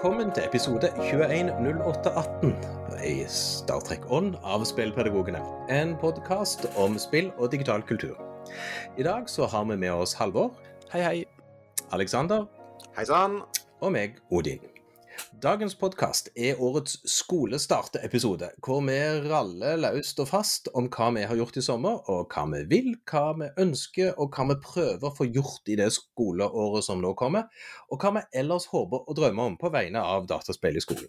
Velkommen til episode 210818 i Star Trek On av Spillpedagogene. En podkast om spill og digital kultur. I dag så har vi med oss Halvor, Hei, hei. Alexander Hei sann. og meg, Odin. Dagens podkast er årets skolestartepisode, hvor vi raller løst og fast om hva vi har gjort i sommer, og hva vi vil, hva vi ønsker, og hva vi prøver å få gjort i det skoleåret som nå kommer, og hva vi ellers håper og drømmer om på vegne av dataspill i skolen.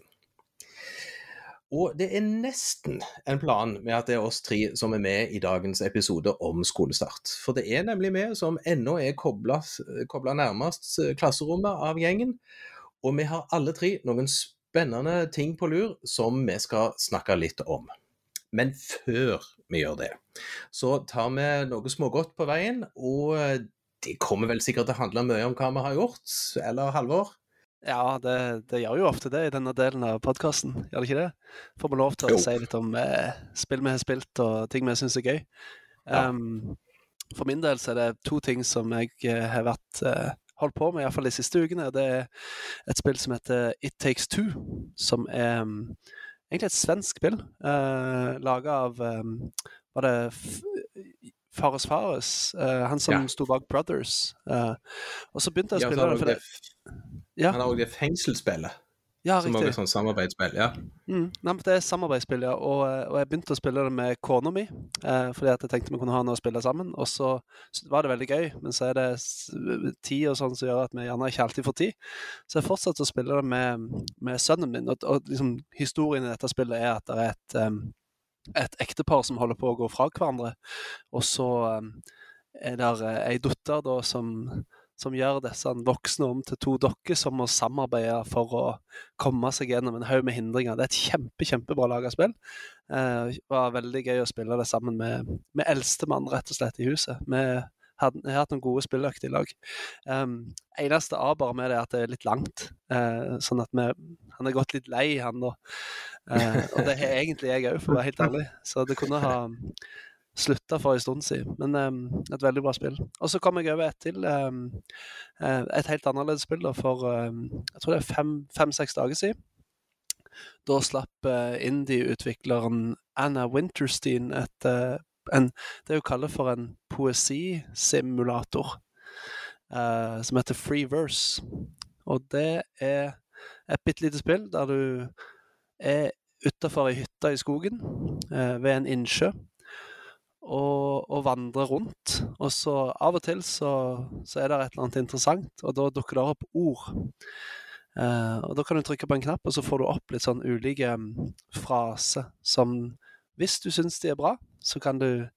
Og det er nesten en plan med at det er oss tre som er med i dagens episode om skolestart. For det er nemlig vi som ennå er kobla nærmest klasserommet av gjengen. Og vi har alle tre noen spennende ting på lur som vi skal snakke litt om. Men før vi gjør det, så tar vi noe smågodt på veien. Og det kommer vel sikkert til å handle mye om hva vi har gjort, eller Halvor? Ja, det, det gjør jo ofte det i denne delen av podkasten, gjør det ikke det? Får vi lov til å Jo. si litt om eh, spill vi har spilt og ting vi syns er gøy. Ja. Um, for min del så er det to ting som jeg eh, har vært eh, holdt på med, iallfall de siste ukene. Det er et spill som heter It Takes Two, som er um, egentlig et svensk spill. Uh, Laga av um, Var det Fares Fares? Uh, han som Ja. sto bak Brothers. Uh, og så begynte jeg å spille ja, det det, Ja. han har også det fengselsspillet, Ja, som riktig. Som sånn samarbeidsspill. Ja. Mm. Nei, men det er samarbeidsspill, ja. Og, eh, og jeg begynte å spille det med kona mi, eh, fordi at jeg tenkte vi kunne ha noe å spille sammen. Og så så var det veldig gøy, men så er det tid og sånn som gjør at vi gjerne ikke alltid får tid. Så jeg fortsatte å spille det med, med sønnen min, og, og liksom, historien i dette spillet er at det er et, um, et ektepar som holder på å gå fra hverandre, og så um, er det ei datter da som som gjør disse voksne om til to dokker som må samarbeide for å komme seg gjennom en haug med hindringer. Det er et kjempe, kjempebra laga spill. Eh, det var veldig gøy å spille det sammen med, med eldstemann, rett og slett, i huset. Vi har hatt noen gode spilløkter i lag. Um, eneste aber med det er at det er litt langt. Uh, sånn at vi Han er gått litt lei, han da. Uh, og det har egentlig jeg òg, for å være helt ærlig. Så det kunne ha slutta for en stund siden. Men um, et veldig bra spill. Og så kom jeg over et til. Um, et helt annerledes spill da, for um, jeg tror det er fem- fem-seks dager siden. Da slapp uh, indie-utvikleren Anna Winterstein et, uh, en, det hun kaller for en poesisimulator, uh, som heter Free Verse. Og det er et bitte lite spill der du er utafor ei hytte i skogen ved en innsjø og, og vandre rundt. Og så av og til så, så er det et eller annet interessant, og da dukker det opp ord. Eh, og Da kan du trykke på en knapp, og så får du opp litt sånn ulike mm, fraser som Hvis du syns de er bra, så kan du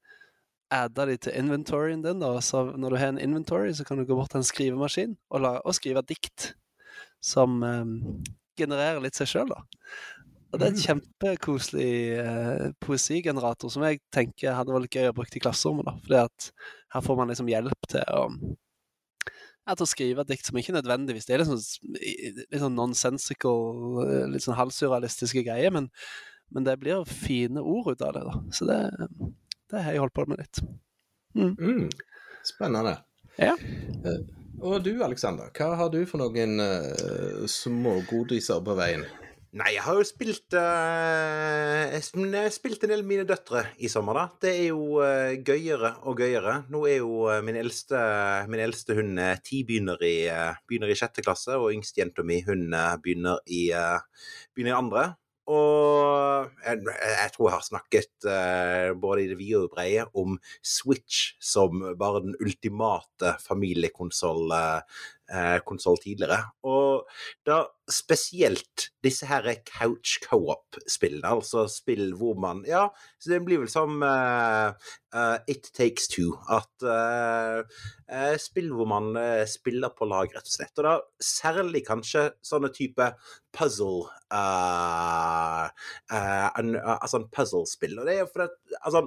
adde de til inventoryen din. Da. Så når du har en inventory, så kan du gå bort til en skrivemaskin og, la, og skrive dikt som eh, genererer litt seg sjøl, da. Og det er et kjempekoselig eh, poesigenerator som jeg tenker hadde vært gøy å bruke i klasserommet. da, fordi at her får man liksom hjelp til å ja, til å skrive et dikt som ikke nødvendigvis Det er sånn, litt sånn nonsensical, eh, litt sånn halvsurrealistiske greier, men, men det blir fine ord ut av det. da. Så det, det har jeg holdt på med litt. Mm, spennende. Ja. Eh, Og du Alexander, hva har du for noen uh, smågodiser på veien? Nei, jeg har jo spilt eh, Jeg sp- jeg har spilt en del mine døtre i sommer, da. Det er jo eh, gøyere og gøyere. Nå er jo eh, min eldste Min eldste hun ti, begynner i, begynner i sjette klasse, og yngstejenta mi begynner i, begynner i andre. Og jeg, jeg tror jeg har snakket eh, både i det vide og det brede om Switch som bare den ultimate familiekonsoll eh, konsoll tidligere. Og da spesielt disse her couch co-op-spillene, altså spill hvor man Ja, så det blir vel som eh, uh, It Takes Two. At eh, eh, spill hvor man eh, spiller på lag, rett og slett. Og da særlig kanskje sånne type puzzle eh, eh, eh, Altså en puzzle-spill. Og det er jo fordi Altså,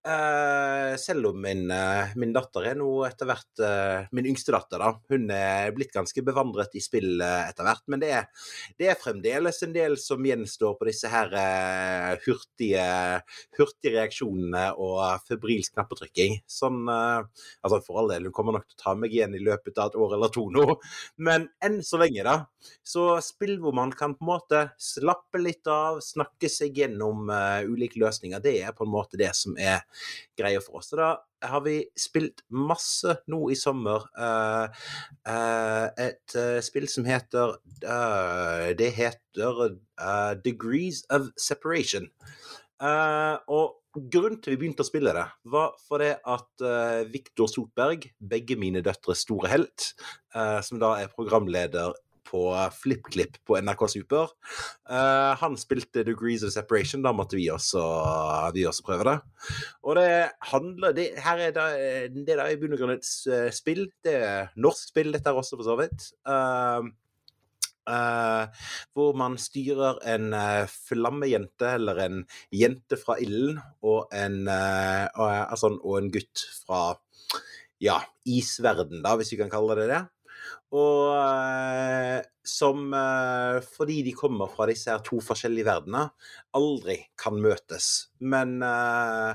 Uh, selv om min, uh, min, datter er nå etter hvert uh, Min yngste datter, da. Hun er blitt ganske bevandret i spill etter hvert. Men det er, det er, fremdeles en del som gjenstår på disse her hurtige, hurtige reaksjonene og febrilsk knappetrykking. Sånn Altså, for all del, hun kommer nok til å ta meg igjen i løpet av et år eller to nå. Men enn så lenge, da. Så spill hvor man kan på en måte slappe litt av, snakke seg gjennom ulike løsninger, det er på en måte det som er greie for oss. Så da har vi spilt masse nå i sommer. Uh, uh, et uh, spill som heter Det heter Degrees of Separation. og Grunnen til vi begynte å spille det, var fordi at Viktor Sotberg, begge mine døtres store helt, som da er programleder på FlippKlipp på NRK Super. Uh, han spilte Degrees of Separation, da måtte vi også, vi også prøve det. Og det handler det, Her er det, det er i bunn og grunn et eh, spill. Det er norsk spill, dette er også, for så vidt. Uh, Uh, hvor man styrer en uh, flammejente, eller en jente fra ilden, og en, uh, altså, og en gutt fra ja, isverden, da, hvis vi kan kalle det det. Og eh, som, eh, fordi de kommer fra disse her to forskjellige verdenene, aldri kan møtes. Men, eh,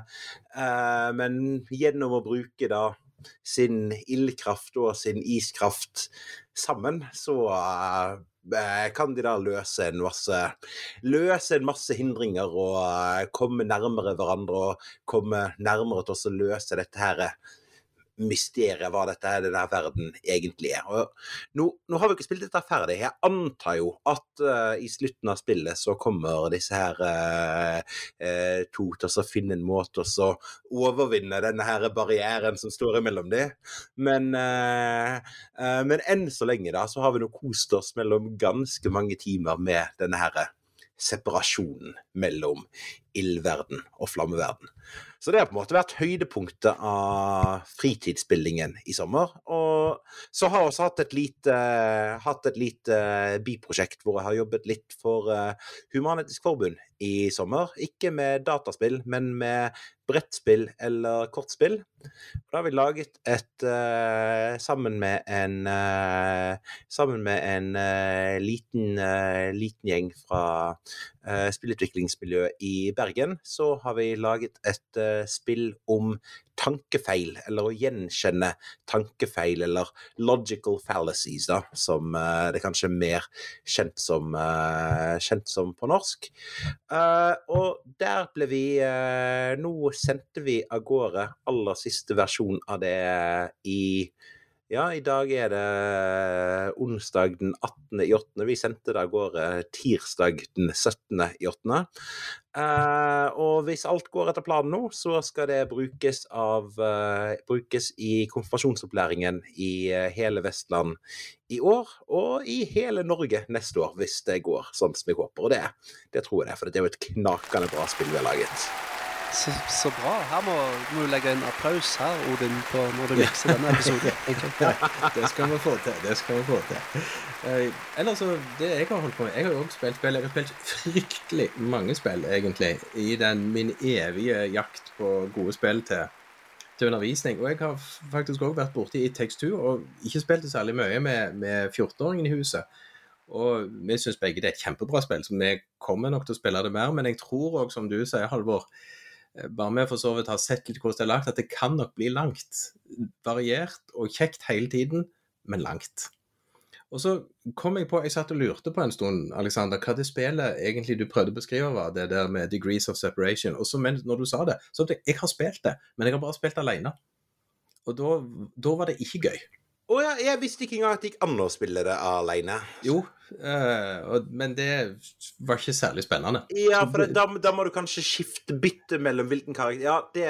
men gjennom å bruke da sin ildkraft og sin iskraft sammen, så kan de da løse en masse løse en masse hindringer og komme nærmere hverandre og komme nærmere til å løse dette her mysteriet hva dette her, denne verden egentlig er. Nå, nå, har vi ikke spilt dette ferdig. Jeg antar jo at uh, i slutten av spillet så kommer disse her uh, uh, to til å finne en måte å overvinne denne her barrieren som står imellom dem. Men, men enn så lenge da, så har vi nå kost oss mellom ganske mange timer med denne her separasjonen mellom ildverden og flammeverden. Så det har på en måte vært høydepunktet av fritidsspillingen i sommer. Og så har jeg også hatt et lite, hatt et lite biprosjekt hvor jeg har jobbet litt for uh, Human-Etisk Forbund i sommer. Ikke med dataspill, men med brettspill eller kortspill. Da har vi laget et uh, Sammen med en uh, Sammen med en liten, liten gjeng fra spillutviklingsmiljøet i Bergen, så har vi laget et spill om tankefeil, eller å gjenkjenne tankefeil, eller logical fallacies, da, som uh, det kanskje er mer kjent som, uh, kjent som på norsk. Uh, og der ble vi Nå sendte vi av gårde aller siste versjon av det i ja, i dag er det onsdag den 18. i 8. Vi sendte det av gårde tirsdag den 17. i 8. Uh, og hvis alt går etter planen nå, så skal det brukes, av, uh, brukes i konfirmasjonsopplæringen i hele Vestland i år, og i hele Norge neste år, hvis det går sånn som vi håper. Og det, det tror jeg det, for det er jo et knakende bra spill vi har laget. Så, så, bra. Her må, må, du legge en applaus her, Odin, på når du mikser denne episoden. ja, det skal vi få til. Det skal vi få til. Uh, ellers så, det jeg har holdt på med Jeg har jo også spilt spill. Jeg har spilt fryktelig mange spill, egentlig, i den min evige jakt på gode spill til, til undervisning. Og jeg har faktisk òg vært borti i tekstur og ikke spilt det særlig mye med, med 14-åringen i huset. Og vi syns begge det er et kjempebra spill, så vi kommer nok til å spille det mer. Men jeg tror òg, som du sier, Halvor, Eh, bare vi for så vidt har sett litt hvordan det er lagt, at det kan nok bli langt. Variert og kjekt hele tiden, men langt. Og så kom jeg på, jeg satt og lurte på en stund, Alexander, hva det spillet egentlig du prøvde å beskrive var, det der med 'Degrees of Separation'. Og så når du sa det, så jeg, jeg har spilt det, men jeg har bare spilt alene. Og da var det ikke gøy. Å oh, ja, jeg visste ikke engang at det gikk an å spille det alene. Jo, uh, men det var ikke særlig spennende. Ja, for det, da, da, må du kanskje skifte bytte mellom hvilken karakter Ja, det,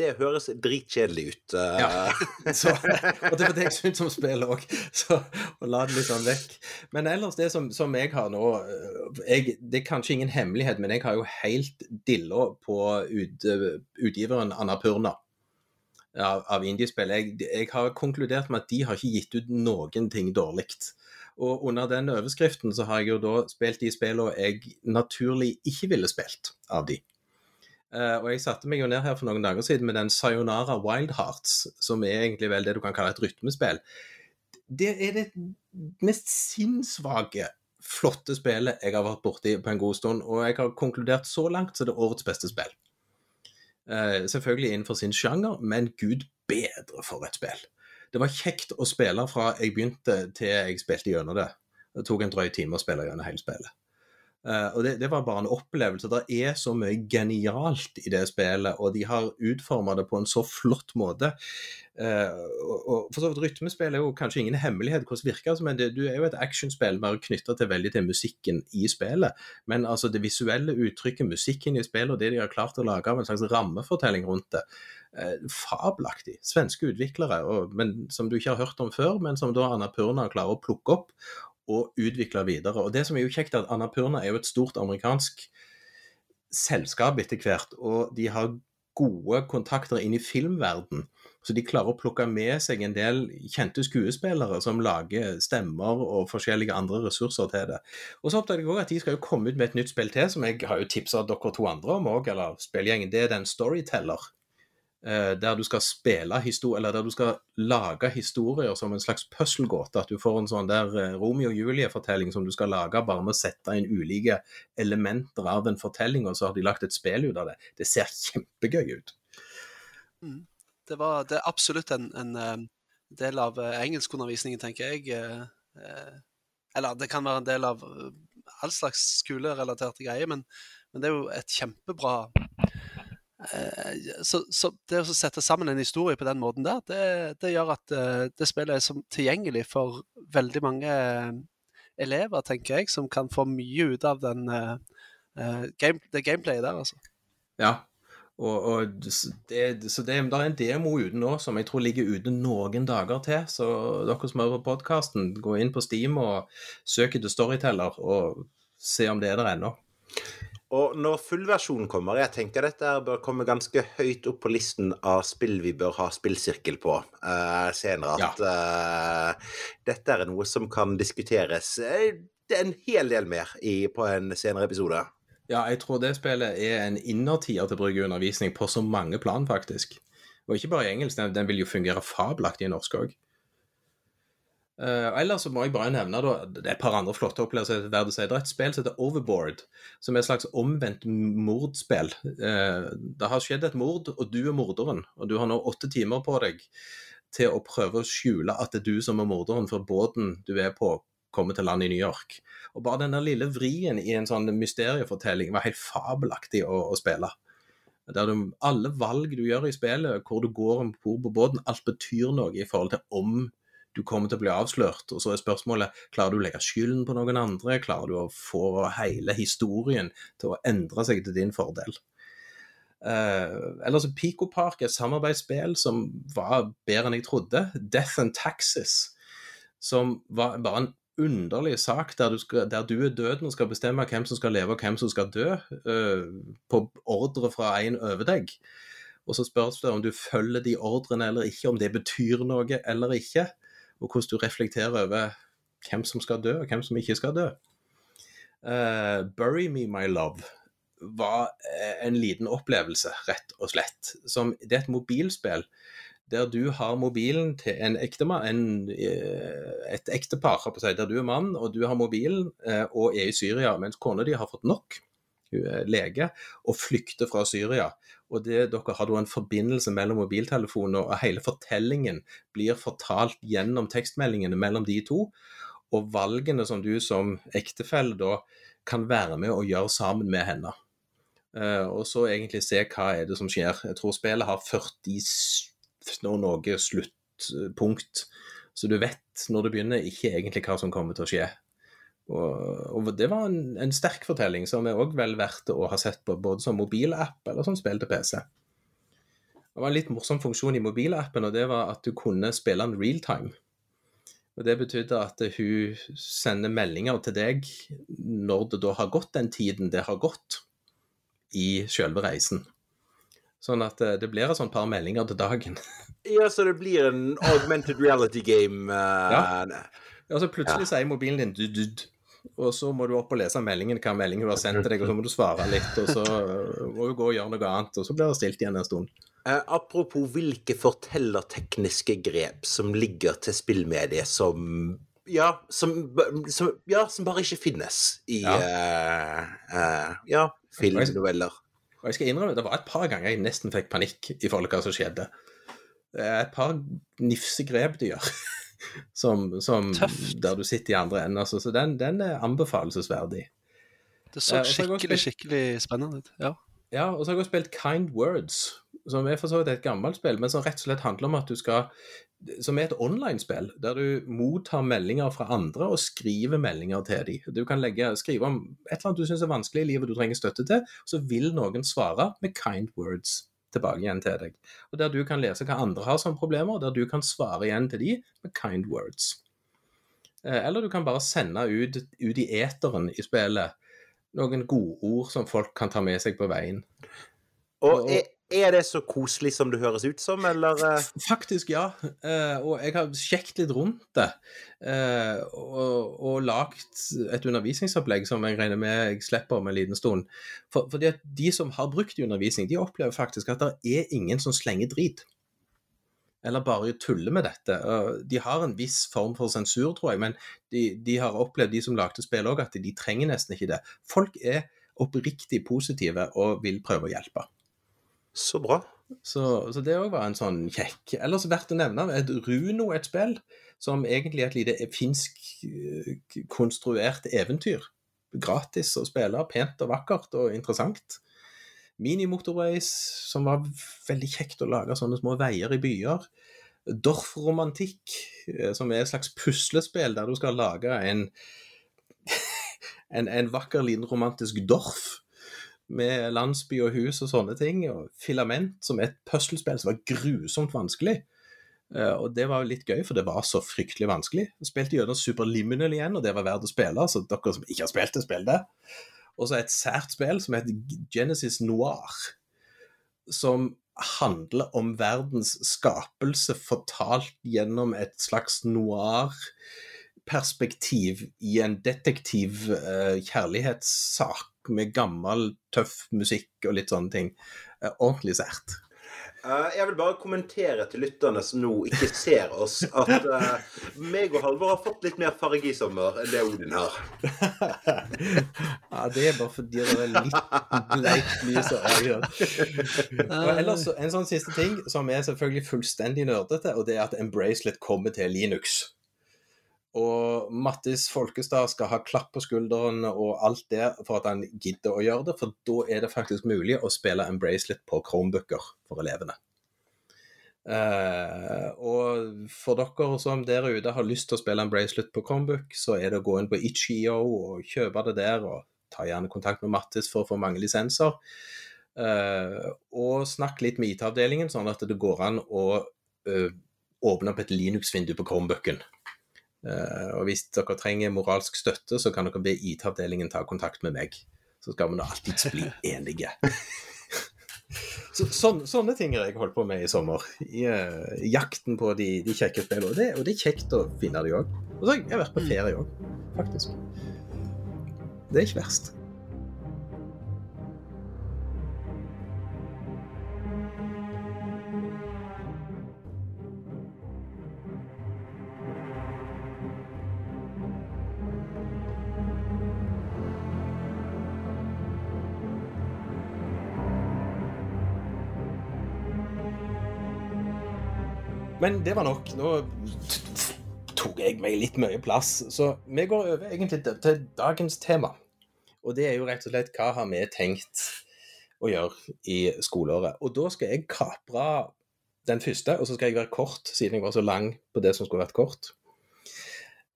det høres dritkjedelig ut. Uh. Ja, så, og det var det jeg syntes om spillet òg, så å la det litt sånn vekk. Men ellers, det som, som jeg har nå eh, jeg, Det er kanskje ingen hemmelighet, men jeg har jo helt dilla på ut, utgiveren Annapurna av, av indiespill. Jeg, jeg, har konkludert med at de har ikke gitt ut noen ting dårlig. Og under den overskriften så har jeg jo da spilt de spillene jeg naturlig ikke ville spilt av de. Uh, og jeg satte meg jo ned her for noen dager siden med den Sayonara Wild Hearts, som er egentlig vel det du kan kalle et rytmespill. Det er det mest sinnssvake, flotte spillet jeg har vært borti på en god stund. Og jeg har konkludert så langt så det er årets beste spill. Uh, selvfølgelig innenfor sin sjanger, men gud bedre for et spill. Det var kjekt å spille fra jeg begynte til jeg spilte gjennom det. Det tok en drøy time å spille gjennom hele spillet. Uh, og det, det, var bare en opplevelse. Det er så mye genialt i det spillet, og de har utforma det på en så flott måte. Uh, og, og for så vidt Rytmespill er jo kanskje ingen hemmelighet hvordan det virker, altså, men det, du er jo et actionspill bare knytta til veldig til musikken i spillet. Men altså det visuelle uttrykket, musikken i spillet og det de har klart å lage av en slags rammefortelling rundt det, uh, fabelaktig. Svenske utviklere, og, men, som du ikke har hørt om før, men som da Anna Purna klarer å plukke opp og utvikle videre. Og det som er jo kjekt, er at Annapurna er jo et stort amerikansk selskap etter hvert, og de har gode kontakter inn i filmverden. Så de klarer å plukke med seg en del kjente skuespillere som lager stemmer og forskjellige andre ressurser til det. Og så oppdaget jeg òg at de skal jo komme ut med et nytt spill til, som jeg har jo tipsa dere to andre om òg, eller spillgjengen. Det er den Storyteller. Eh, der du skal spille historie, eller der du skal lage historier som en slags puzzlegåte. At du får en sånn der eh, Romeo og Julie-fortelling som du skal lage bare med å sette inn ulike elementer av en fortelling, og så har de lagt et spill ut av det. Det ser kjempegøy ut. Mm. Det, var, det er absolutt en, en eh, del av engelskundervisningen, tenker jeg. Eller det kan være en del av all slags skolerelaterte greier, men, men det er jo et kjempebra så, så, det å sette sammen en historie på den måten der, det, det gjør at eh, det spillet er som tilgjengelig for veldig mange eh, elever, tenker jeg, som kan få mye ut av den, game, det gameplayet der, altså. Ja, og, og det, så det, det, er en demo ute nå som jeg tror ligger ute noen dager til. Så dere som hører podkasten, gå inn på Steam og søk etter Storyteller og se om det er der ennå. Og når fullversjonen kommer, jeg tenker dette bør komme ganske høyt opp på listen av spill vi bør ha spillsirkel på uh, senere. At ja. uh, dette er noe som kan diskuteres uh, en hel del mer i, på en senere episode. Ja, jeg tror det spillet er en innertier til brukerundervisning på så mange plan, faktisk. Og ikke bare i engelsk, den, den vil jo fungere fabelaktig i norsk òg. Uh, ellers så må jeg bare nevne da, det er et par andre flotte opplevelser. Det er et spill som heter Overboard, som er et slags omvendt mordspill. Uh, det har skjedd et mord, og du er morderen. Og du har nå åtte timer på deg til å prøve å skjule at det er du som er morderen, for båten du er på, kommer til land i New York. Og bare den lille vrien i en sånn mysteriefortelling var helt fabelaktig å, å spille. Der du, alle valg du gjør i spillet, hvor du går om bord på båten, alt betyr noe i forhold til om du kommer til å bli avslørt. Og så er spørsmålet klarer du å legge skylden på noen andre. Klarer du å få hele historien til å endre seg til din fordel? Uh, ellers Pico Park er et samarbeidsspill som var bedre enn jeg trodde. Death and Taxes, som var bare en underlig sak der du, skal, der du er døden og skal bestemme hvem som skal leve og hvem som skal dø, uh, på ordre fra en over deg. Og så spørs det om du følger de ordrene eller ikke, om det betyr noe eller ikke og hvordan du reflekterer over hvem som skal dø, og hvem som ikke skal dø. Uh, 'Bury Me, My Love' var eh, en liten opplevelse, rett og slett. Som, det er et mobilspill der du har mobilen til en ektemann, en, et ektepar, der du er mann og du har mobilen og er i Syria, mens kona di har fått nok, hun er lege, og flykter fra Syria og det, dere har en forbindelse mellom mobiltelefoner, og hele fortellingen blir fortalt gjennom tekstmeldingene mellom de to. Og valgene som du som ektefelle da kan være med og gjøre sammen med henne. Uh, og så egentlig se hva er det som skjer. Jeg tror spillet har 40 når noe sluttpunkt, så du vet når det begynner ikke egentlig hva som kommer til å skje. Og, og, det var en, en sterk fortelling som er òg vel verdt å ha sett på både som mobilapp eller som spill til PC. Det var en litt morsom funksjon i mobilappen, og det var at du kunne spille den realtime. Og Det betydde at hun sender meldinger til deg når det da har gått den tiden det har gått i selve reisen. Sånn at eh, det blir et sånt par meldinger til dagen. Ja, så det blir en augmented reality game? Uh... Ja. så Plutselig ja. sier mobilen din dudd. du, Og så må du opp og lese meldingen, hva meldingen hun har sendt til deg, og så må du svare litt, og så må du gå og gjøre noe annet, og så blir det stilt igjen en stund. Eh, apropos hvilke fortellertekniske grep som ligger til spillmediet som ja som, som, ja, som bare ikke finnes i Ja. eh, eh, ja filmnoveller. Og jeg skal innrømme, det var et par ganger jeg nesten fikk panikk i forhold til hva som skjedde. Det er et par nifse grep de gjør, som, som der du sitter i andre enden. Altså, så den, den er anbefalesverdig. Det så Eh, skikkelig, spilt- skikkelig spennende ut. Ja. Ja, og så har jeg også spilt Kind Words, som er for så vidt et gammelt spill, men som rett og slett handler om at du skal Som er et online-spill, der du mottar meldinger fra andre og skriver meldinger til dem. Du kan legge, skrive om et eller annet du syns er vanskelig i livet du trenger støtte til, så vil noen svare med kind words tilbake igjen til deg. Og Der du kan lese hva andre har som problemer, der du kan svare igjen til dem med kind words. Eh, Eller du kan bare sende ut, ut i eteren i spillet noen godord som folk kan ta med seg på veien. Og Og- er, det så koselig som det høres ut som, eller eh? Faktisk, ja. Eh, og jeg har sjekket litt rundt det. eh, og, og lagd et undervisningsopplegg som jeg regner med jeg slipper om en liten stund. For, fordi at de som har brukt undervisning, de opplever faktisk at det er ingen som slenger drit. Eller bare tuller med dette. De har en viss form for sensur, tror jeg, men de, de har opplevd, de som lagde spill òg, at de trenger nesten ikke det. Folk er oppriktig positive og vil prøve å hjelpe. Så bra. Så, så det òg var en sånn kjekk. Ellers verdt å nevne et Runo, et spill som egentlig er et lite finsk eh, konstruert eventyr. Gratis å spille, pent og vakkert og interessant. Mini-motorways, som var veldig kjekt å lage sånne små veier i byer. Dorfromantikk, eh, som er et slags puslespill der du skal lage en, en, en vakker liten romantisk dorf med landsby og hus og sånne ting. Og Filament, som er et puslespill som var grusomt vanskelig. Eh, og det var jo litt gøy, for det var så fryktelig vanskelig. Jeg spilte gjennom Superliminal igjen, og det var verdt å spille, så dere som ikke har spilt det, spill det. Og så et sært spill som heter Genesis Noir, som handler om verdens skapelse fortalt gjennom et slags noir perspektiv i en detektiv eh, med gammel, tøff musikk og litt sånne ting. Eh, ordentlig sært. Eh, jeg vil bare kommentere til lytterne som nå ikke ser oss, at eh, meg og Halvor har fått litt mer farge i sommer enn det Odin har. ja, det er bare fordi det er litt bleikt lys. Og ellers en sånn siste ting som er selvfølgelig fullstendig nerdete, og det er at Embracelet kommer til Linux. Og Mattis Folkestad skal ha klapp på skulderen og alt det for at han gidder å gjøre det, for da er det faktisk mulig å spille en bracelet på Chromebooker for elevene. Uh, og for dere som der ute har lyst til å spille en bracelet på Chromebook, så er det å gå inn på itch.io og kjøpe det der, og ta gjerne kontakt med Mattis for å få mange lisenser. Uh, og snakk litt med IT-avdelingen, sånn at det går an å uh, åpne opp et Linux-vindu på Chromebooken. Eh, og hvis dere trenger moralsk støtte, så kan dere be IT-avdelingen ta kontakt med meg. Så skal vi nå alltids bli enige. Så, sånne, sånne ting har jeg holdt på med i sommer. I uh, jakten på de, de kjekke spillene. Og det, og det er kjekt å finne de òg. Og så har jeg vært på ferie òg, faktisk. Det er ikke verst. Men det var nok. Nå tok jeg meg litt mye plass. Så vi går over egentlig til- dagens tema. Og det er jo rett og slett hva har vi tenkt å gjøre i skoleåret. Og da skal jeg kapre den første, og så skal jeg være kort, siden jeg var så lang på det som skulle vært kort.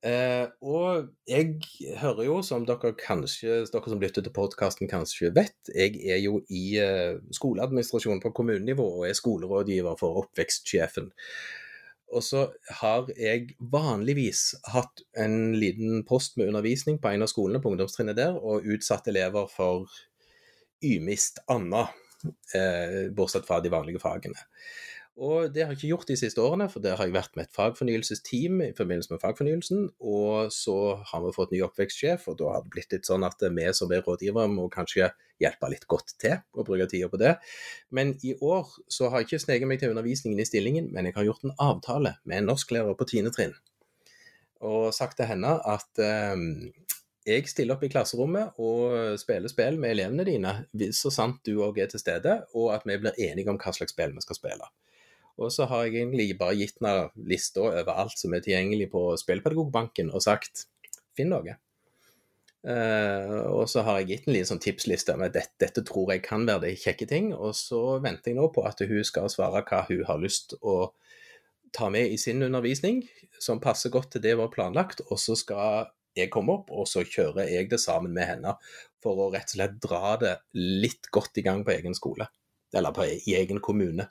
Eh, og jeg hører jo, som dere kanskje, dere som lytter til podkasten kanskje vet, jeg er jo i eh, skoleadministrasjonen på kommunenivå og er skolerådgiver for oppvekstsjefen. Og så har jeg vanligvis hatt en liten post med undervisning på en av skolene på ungdomstrinnet der, og utsatt elever for ymist anna, eh, bortsett fra de vanlige fagene. Og det har jeg ikke gjort de siste årene, for der har jeg vært med et fagfornyelsesteam i forbindelse med fagfornyelsen. Og så har vi fått ny oppvekstsjef, og da har det blitt litt sånn at vi som er rådgivere må kanskje hjelpe litt godt til og bruke tida på det. Men i år så har jeg ikke sneket meg til undervisningen i stillingen, men jeg har gjort en avtale med en norsklærer på tiende trinn. Og sagt til henne at um, jeg stiller opp i klasserommet og spiller spill med elevene dine, hvis så sant du òg er til stede, og at vi blir enige om hva slags spill vi skal spille. Og så har jeg egentlig bare gitt henne lista over alt som er tilgjengelig på Spillpedagogbanken, og sagt finn noe. Uh, og så har jeg gitt en liten sånn tipsliste med dette, dette tror jeg kan være de kjekke ting. Og så venter jeg nå på at hun skal svare hva hun har lyst å ta med i sin undervisning, som passer godt til det var planlagt. Og så skal jeg komme opp, og så kjører jeg det sammen med henne for å rett og slett dra det litt godt i gang på egen skole. Eller på, i egen kommune.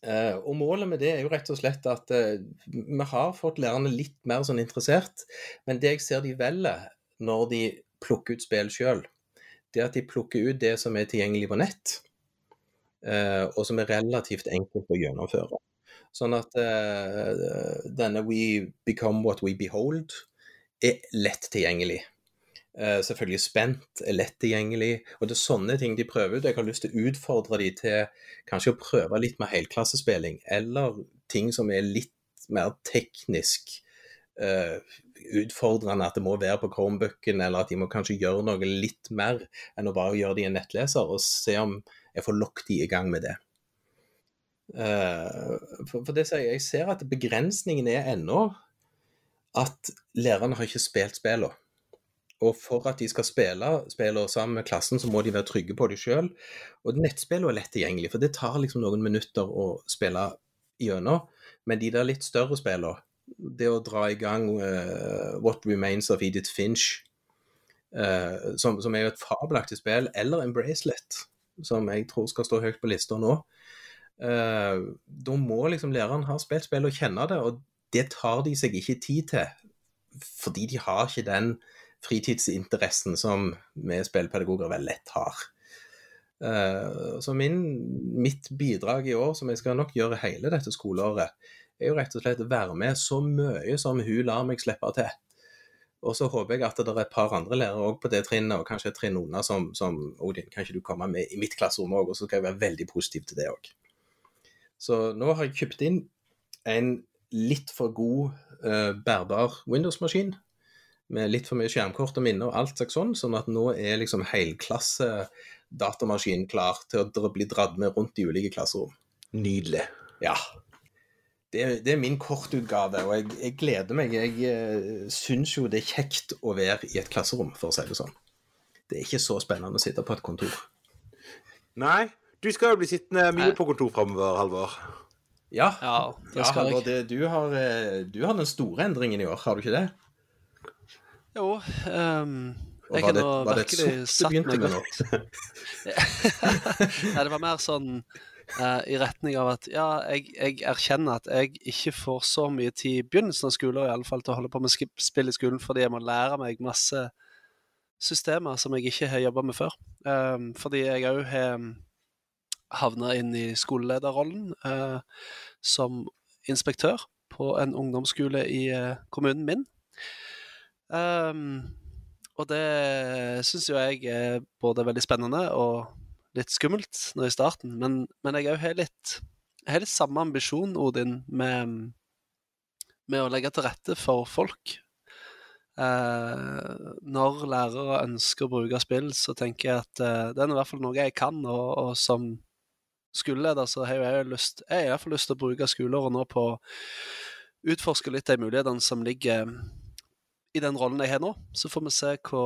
Uh, og Målet med det er jo rett og slett at uh, vi har fått lærerne litt mer sånn interessert. Men det jeg ser de velger når de plukker ut spill sjøl, det er at de plukker ut det som er tilgjengelig på nett, uh, og som er relativt enkelt å gjennomføre. Sånn at denne We Become What We Behold er lett tilgjengelig. Uh, selvfølgelig spent, lett tilgjengelig. Og det er sånne ting de prøver ut. Jeg har lyst til å utfordre de til kanskje å prøve litt med helklassespilling, eller ting som er litt mer teknisk uh, utfordrende. At det må være på Chromebooken, eller at de må kanskje gjøre noe litt mer enn å bare gjøre det i en nettleser, og se om jeg får lokket de i gang med det. Uh, for, for det jeg, jeg ser at begrensningen er ennå at lærerne har ikke spilt spillene. Og for at de skal spille spiller sammen med klassen, så må de være trygge på det sjøl. Og nettspill er lett tilgjengelig, for det tar liksom noen minutter å spille gjennom. Men de der litt større spillene, det å dra i gang uh, What Remains of Edith Finch, uh, som, som, er jo et fabelaktig spill, eller en bracelet, som jeg tror skal stå høyt på lista nå, uh, da må liksom læreren ha spilt spillet og kjenne det, og det tar de seg ikke tid til, fordi de har ikke den fritidsinteressen som vi spillpedagoger vel lett har. Uh, så min, mitt bidrag i år, som jeg skal nok gjøre hele dette skoleåret, er jo rett og slett å være med så mye som hun lar meg slippe til. Og så håper jeg at det er et par andre lærere òg på det trinnet, og kanskje et trinn unna som, som Odin, kan ikke du komme med i mitt klasserom òg, og så skal jeg være veldig positiv til det òg. Så nå har jeg kjøpt inn en litt for god uh, bærbar Windows-maskin med litt for mye skjermkort og minner og alt slags sånn, sånn at nå er liksom helklasse datamaskin klar til å bli dratt med rundt i ulike klasserom. Nydelig. Ja. Det, det er min kortutgave, og jeg, jeg gleder meg. Jeg uh, syns jo det er kjekt å være i et klasserom, for å si det sånn. Det er ikke så spennende å sitte på et kontor. Nei, du skal jo bli sittende mye på kontor framover, Halvor. Ja, ja det skal ja, jeg. Det, du, har, eh, du har den store endringen i år, har du ikke det? Jo um, jeg var, det, var det et sort du begynte med nå? Nei, det var mer sånn uh, i retning av at ja, jeg, jeg, erkjenner at jeg ikke får så mye tid i begynnelsen av skolen, i alle fall til å holde på med spill i skolen, fordi jeg må lære meg masse systemer som jeg ikke har jobba med før. Um, fordi jeg òg har havna inn i skolelederrollen uh, som inspektør på en ungdomsskole i uh, kommunen min. Um, og det syns jo jeg er både veldig spennende og litt skummelt nå i starten. Men, men jeg òg har litt litt samme ambisjon, Odin, med, med å legge til rette for folk. Uh, når lærere ønsker å bruke spill, så tenker jeg at uh, det er i hvert fall noe jeg kan, og, og som skoleleder så har jeg jo lyst Jeg har lyst til å bruke skoleåret nå på å utforske litt de mulighetene som ligger i den rollen jeg har nå. Så får vi se hva,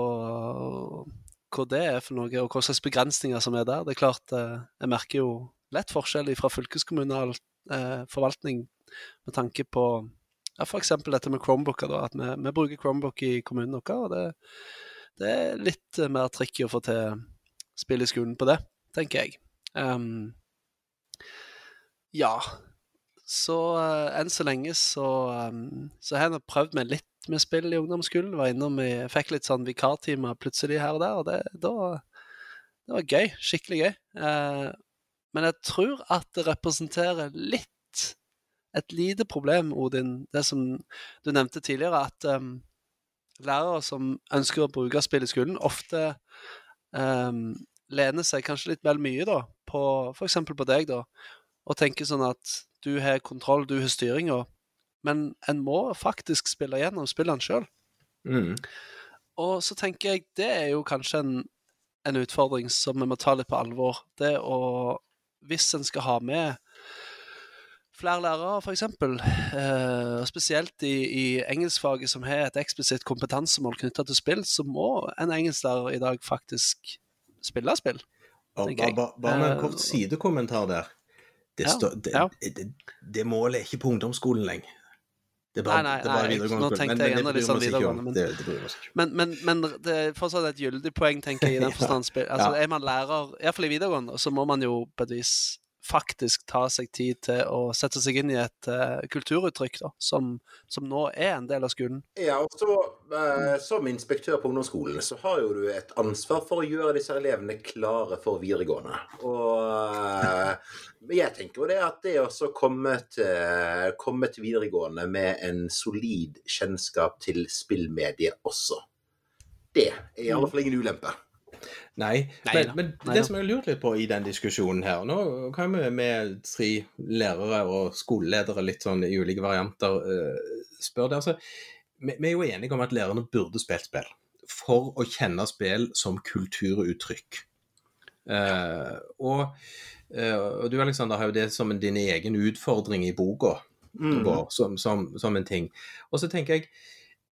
hva det er for noe, og hva slags begrensninger som er der. Det er klart, eh, jeg merker jo lett forskjell fra fylkeskommunal eh, forvaltning med tanke på ja, f.eks. dette med Chromebooker. Da, at vi, vi, bruker Chromebook i kommunen vår. og det, det, er litt mer tricky å få til spill i skolen på det, tenker jeg. Um, ja. Så uh, enn så lenge så, um, så har jeg prøvd meg litt med spill i ungdomsskolen. Var innom i, Fikk litt sånn vikartimer plutselig her og der, og det, da, det var gøy. Skikkelig gøy. Uh, men jeg tror at det representerer litt et lite problem, Odin, det som du nevnte tidligere, at um, lærere som ønsker å bruke spill i skolen, ofte um, lener seg kanskje litt vel mye da, på f.eks. på deg, da, og tenker sånn at du har kontroll, du har styringa, men en må faktisk spille gjennom spillene sjøl. Mm. Og så tenker jeg det er jo kanskje en, en utfordring som vi må ta litt på alvor. Det å Hvis en skal ha med flere lærere, f.eks., eh, spesielt i, i engelskfaget som har et eksplisitt kompetansemål knytta til spill, så må en engelsklærer i dag faktisk spille spill. Bare ba, ba, bare med en Eh, kort sidekommentar der. Det, Ja, står- det, ja. det, det målet er ikke på ungdomsskolen lenger. Det er bare, Nei, nei, det er bare videregående skole. Men, men det litt sånn vi oss ikke om. videregående, men- Det, det bryr oss ikke om. Men, men, men det er fortsatt et gyldig poeng, tenker jeg, i den forstand ja. Altså, Er man lærer, iallfall i videregående, så må man jo på et vis faktisk ta seg tid til å sette seg inn i et uh, kulturuttrykk da, som, som nå er en del av skolen. Ja, og så uh, Som inspektør på ungdomsskolen så har jo du et ansvar for å gjøre disse elevene klare for videregående. Og uh, jeg tenker jo det at det å komme til, komme til videregående med en solid kjennskap til spillmediet også, det er i alle fall ingen ulempe. Nei, Nei men, men Nei det da. som jeg har lurt litt på i den diskusjonen her Nå kan vi med tre lærere og skoleledere litt sånn i ulike varianter uh, spørre det. Altså, vi, vi er jo enige om at lærerne burde spilt spill for å kjenne spill som kulturuttrykk. Uh, og, uh, og du Alexander, har jo det som en, din egen utfordring i boka Mm. vår, som, som, som en ting. Og så tenker jeg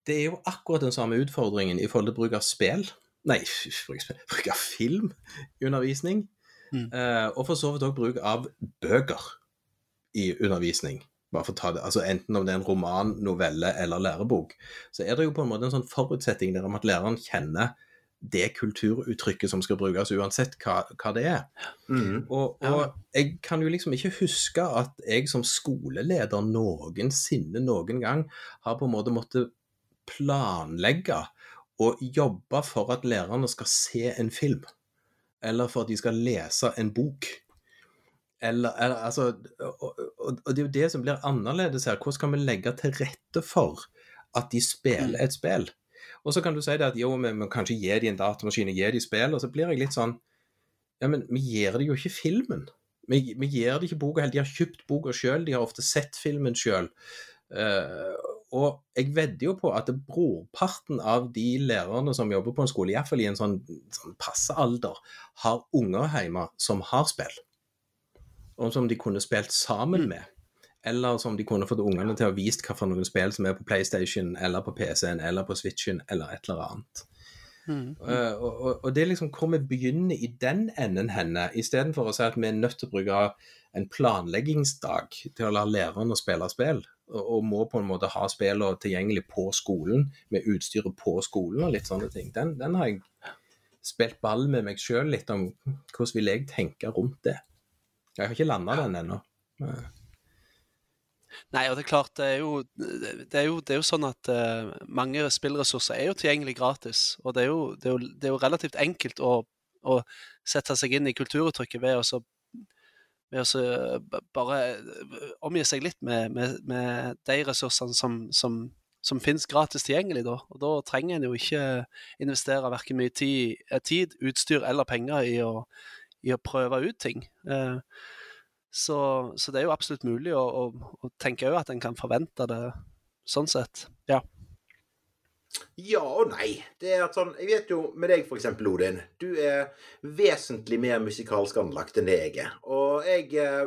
det er jo akkurat den samme utfordringen i forhold til bruk av spill. Nei, bruk, av film i undervisning. Mm. Eh, og for så vidt òg bruk av bøker i undervisning. Bare for å ta det, altså Enten om det er en roman, novelle eller lærebok, så er det jo på en måte en sånn forutsetning der om at læreren kjenner det kulturuttrykket som skal brukes, uansett hva, hva det er. Mm. Og, og jeg kan jo liksom ikke huske at jeg som skoleleder noensinne noen gang har på en måte måttet planlegge og jobbe for at lærerne skal se en film, eller for at de skal lese en bok. Eller, eller altså, og, og, og det er jo det som blir annerledes her. Hvordan skal vi legge til rette for at de spiller et spill? Og så kan du si det at jo, vi må kanskje gi dem en datamaskin og gi dem spill, og så blir jeg litt sånn ja, men vi gir dem jo ikke filmen. Vi, vi gir dem ikke boka heller. De har kjøpt boka sjøl, de har ofte sett filmen sjøl. Og jeg vedder jo på at brorparten av de lærerne som jobber på en skole, iallfall i en sånn, sånn passe alder, har unger hjemme som har spill. Og som de kunne spilt sammen med. Eller som de kunne fått ungene til å vist hva for noen spill som er på PlayStation, eller på PC-en, eller på Switchen, eller et eller annet. Mm. Uh, og, og, og det er liksom hvor vi begynner i den enden henne, istedenfor å si at vi er nødt til å bruke en planleggingsdag til å la lærerne spille spill, og, må på en måte ha spillene tilgjengelig på skolen, med utstyret på skolen og litt sånne ting. Den, den har jeg spilt ball med meg sjøl litt om hvordan vil jeg tenke rundt det. Jeg har ikke landa den ennå. Nei, og det er klart, det er jo, det er jo, det er jo sånn at uh, mange spillressurser er jo tilgjengelig gratis. Og det er jo, det er jo relativt enkelt å, å sette seg inn i kulturuttrykket ved å ved å bare eh, omgi seg litt med, med, med de ressursene som, som, som finnes gratis tilgjengelig. Da. Og da trenger en jo ikke investere verken mye tid, eh, tid, utstyr eller penger i å, i å prøve ut ting. Eh, så, så det er jo absolutt mulig å, og, og tenke òg at en kan forvente det sånn sett. Ja. Ja og nei. Det er at sånn, Jeg vet jo med deg, eksempel, Odin. Du er vesentlig mer musikalsk anlagt enn det jeg er. Og jeg eh,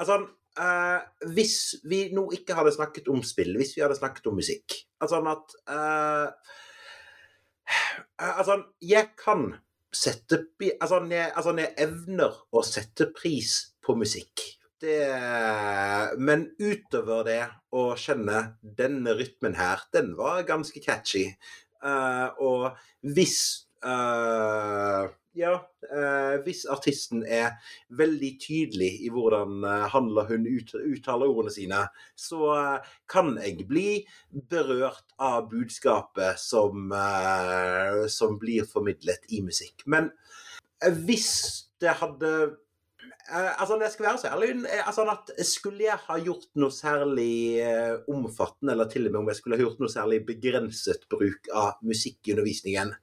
Altså uh, Hvis vi nå ikke hadde snakket om spill, hvis vi hadde snakket om musikk Altså at eh, eh, Altså, jeg kan sette altså, jeg, altså, jeg evner å sette pris på musikk. Det, men utover det å kjenne denne rytmen her, den var ganske catchy. Uh, og hvis uh, Ja, uh, hvis artisten er veldig tydelig i hvordan handler han hun ut, uttaler ordene sine, så kan jeg bli berørt av budskapet som, som blir formidlet i musikk. Men hvis det hadde altså, når jeg skal være så ærlig eh, altså, at Skulle jeg ha gjort noe særlig eh, omfattende, eller til og med om jeg skulle ha gjort noe særlig begrenset bruk av musikk i undervisningen,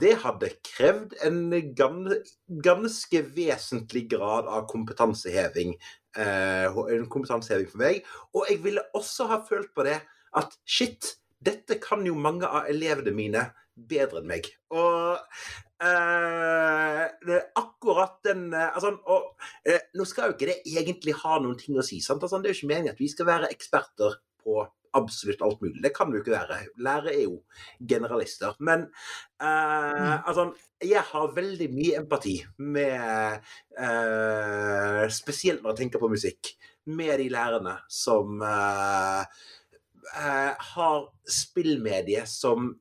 det hadde krevd en gans, ganske vesentlig grad av kompetanseheving. Eh, en kompetanseheving for meg. Og jeg ville også ha følt på det at shit, dette kan jo mange av elevene mine bedre enn meg. Og eh, det er akkurat den eh, altså, og, eh, Nå skal jo ikke det egentlig ha noen ting å si. sant? Altså, det er jo ikke meningen at vi skal være eksperter på absolutt alt mulig. Det kan vi jo ikke være. Lærere er jo generalister. Men eh, mm. altså, jeg har veldig mye empati med eh, Spesielt når jeg tenker på musikk. Med de lærerne som eh, har spillmedie som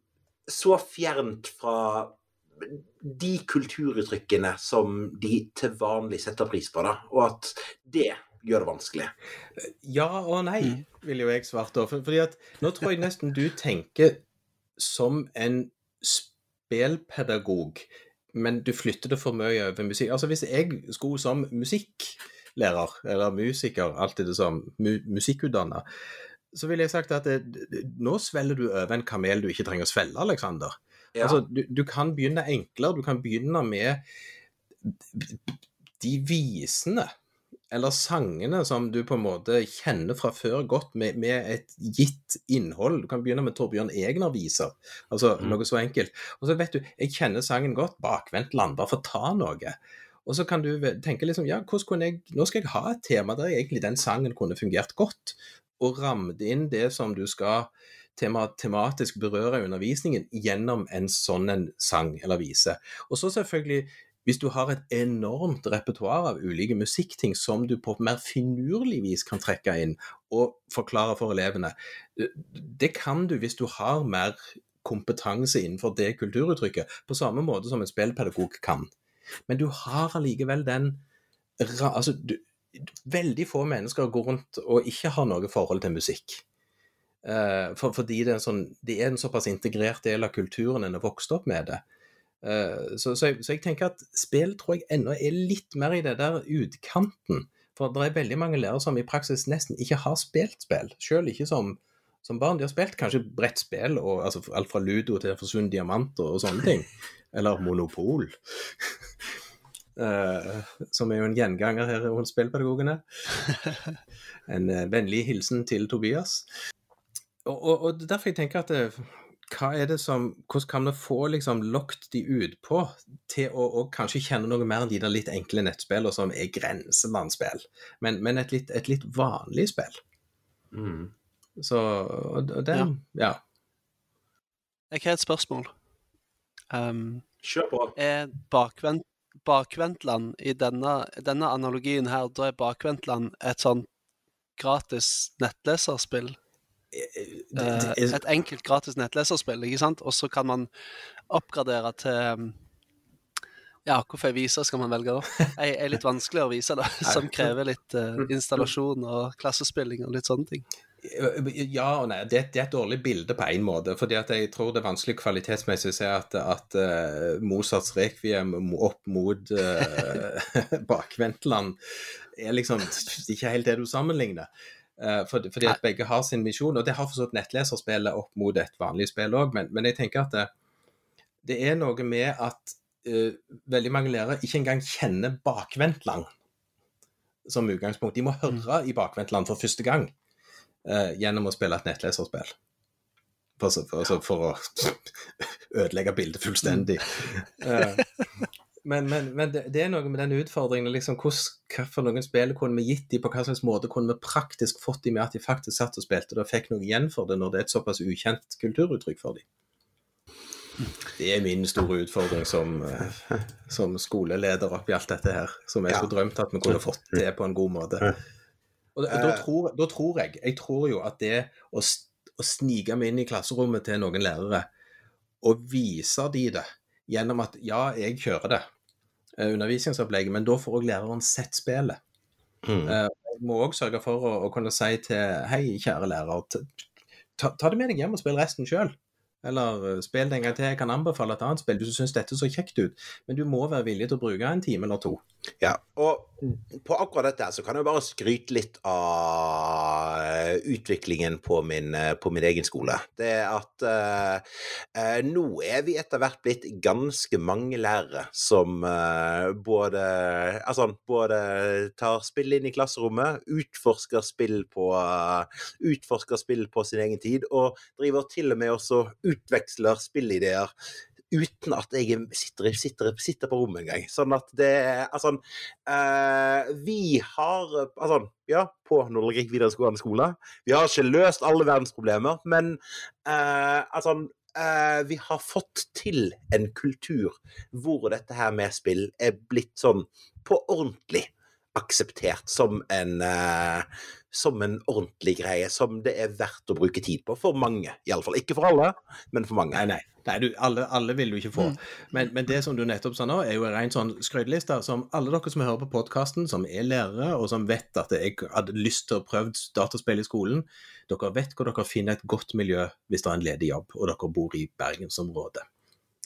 så fjernt fra de kulturuttrykkene som de til vanlig setter pris på, da, og at det gjør det vanskelig. Ja og nei, mm. vil jo jeg svare da. For, fordi at nå tror jeg nesten du tenker som en spelpedagog, men du flytter det for mye over musikk. Altså Hvis jeg skulle som musikklærer, eller musiker, alltid det som mu musikkutdanna, så ville jeg sagt at det, nå svelger du over en kamel du ikke trenger å svelle, Aleksander. Ja. Altså, du, du, kan begynne enklere. Du kan begynne med de visene, eller sangene som du på en måte kjenner fra før godt, med, med et gitt innhold. Du kan begynne med Torbjørn Egner-viser, altså mm. noe så enkelt. Og så vet du, jeg kjenner sangen godt, bakvendt land, bare for ta noe. Og så kan du tenke liksom, ja, hvordan kunne jeg, nå skal jeg ha et tema der egentlig den sangen kunne fungert godt og ramme inn det som du skal tema, tematisk berøre undervisningen gjennom en sånn en sang eller vise. Og så selvfølgelig hvis du har et enormt repertoar av ulike musikkting som du på mer finurlig vis kan trekke inn og forklare for elevene, det kan du hvis du har mer kompetanse innenfor det kulturuttrykket, på samme måte som en spillpedagog kan. Men du har allikevel den altså, du, veldig få mennesker går rundt og ikke har noe forhold til musikk. Uh, for, fordi det er, sånn, det er, en såpass integrert del av kulturen en har vokst opp med det. Uh, så, så, jeg, så, jeg, tenker at spill tror jeg ennå er litt mer i det der utkanten. For det er veldig mange lærere som i praksis nesten ikke har spilt spill, selv ikke som, som barn. De har spilt kanskje brettspill, og, altså alt fra ludo til forsvunnet diamant og, og sånne ting. Eller monopol. Uh, som er jo en gjenganger her hos spillpedagogene. en vennlig hilsen til Tobias. Og, og, og derfor jeg tenker at det, eh, hva er det som, Hvordan kan vi få liksom lokt de utpå til å, å, kanskje kjenne noe mer enn de der litt enkle nettspillene som er grenselandsspill, men, men et, litt, et, litt, vanlig spill? Mm. Så og, og det ja. ja. Jeg har et spørsmål. Um, Kjør på. Er bakvendt bakvendtland i denne, denne, analogien her, da er bakvendtland et sånn gratis nettleserspill. Eh, et enkelt gratis nettleserspill, ikke sant? Og så kan man oppgradere til ja, hvilken viser skal man velge da? Jeg er litt vanskeligere vise, da, som krever litt uh, installasjon og klassespilling og litt sånne ting. Ja og nei. Det, det, er et dårlig bilde på én måte. fordi at jeg tror det er vanskelig kvalitetsmessig å se at, at uh, Mozarts rekviem opp mot uh, bakvendtland er liksom ikke helt det du sammenligner. For, fordi at begge har sin misjon, og det har forstått nettleserspillet opp mot et vanlig spill òg, men, men, jeg tenker at det, det er noe med at uh, veldig mange lærere ikke engang kjenner bakvendtland som utgangspunkt. De må høre i bakvendtland for første gang uh, gjennom å spille et nettleserspill. For, for, for, for å ødelegge bildet fullstendig. Uh, men, men, men det, det, er noe med den utfordringen. liksom, Hvilke noen spill kunne vi gitt dem, på hva slags måte kunne vi praktisk fått dem med at de faktisk satt og spilte og fikk noe igjen for det, når det er et såpass ukjent kulturuttrykk for dem? Det er min store utfordring som, uh, som skoleleder oppi alt dette her. Som jeg skulle drømt at vi kunne fått til på en god måte. Og da, da, tror, da, tror, jeg Jeg tror jo at det å, å snike meg inn i klasserommet til noen lærere og vise de det gjennom at ja, jeg kjører det, uh, undervisningsopplegget, men da får òg læreren sett spillet. Mm. Uh, jeg må òg sørge for å, å, kunne si til Hei, kjære lærer, ta, ta, det med deg hjem og spill resten sjøl. Eller eh, spill det en gang til. Jeg kan anbefale et annet spill hvis du syns dette så kjekt ut. Men du må være villig til å bruke en time eller to. Ja, og på akkurat dette så kan jeg bare skryte litt av eh, utviklingen på min, eh, på min egen skole. Det er at eh, eh, nå er vi etter hvert blitt ganske mange lærere som eh, både Altså både tar spill inn i klasserommet, utforsker spill på uh, utforsker spill på sin egen tid, og driver til og med også utveksler spillideer uten at jeg sitter, sitter, sitter på rommet engang. Sånn at det Altså eh, Vi har Altså, ja, på Nordlegrik videregående skole. Vi har ikke løst alle verdensproblemer, men eh, altså eh, Vi har fått til en kultur hvor dette her med spill er blitt sånn på ordentlig akseptert som en eh, som en ordentlig greie som det er verdt å bruke tid på. For mange, iallfall. Ikke for alle, men for mange. Nei, nei. nei du, alle, alle, vil du ikke få. Mm. Men, men, det som du nettopp sa nå, er jo en ren sånn skrøyteliste som alle dere som hører på podkasten, som er lærere, og som vet at jeg hadde lyst til å prøve dataspill i skolen, dere vet hvor dere finner et godt miljø hvis det er en ledig jobb, og dere bor i bergensområdet.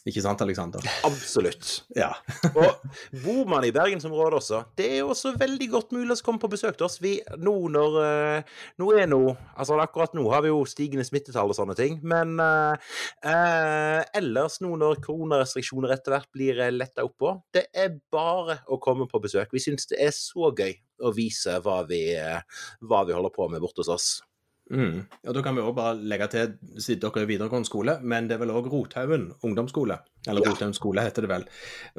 Ikke sant, Aleksander? Absolutt. Ja. og bor man i bergensområdet også, det er jo også veldig godt mulig å komme på besøk til oss. Vi, nå når uh, Nå er nå Altså akkurat nå har vi jo stigende smittetall og sånne ting, men uh, uh, ellers nå når koronarestriksjoner etter hvert blir letta opp på, det er bare å komme på besøk. Vi syns det er så gøy å vise hva vi, hva vi holder på med borte hos oss. Mm. Og Da kan vi også bare legge til, siden dere er videregående skole, men det er vel òg Rothaugen ungdomsskole? Eller ja. Rothaugen skole heter det vel.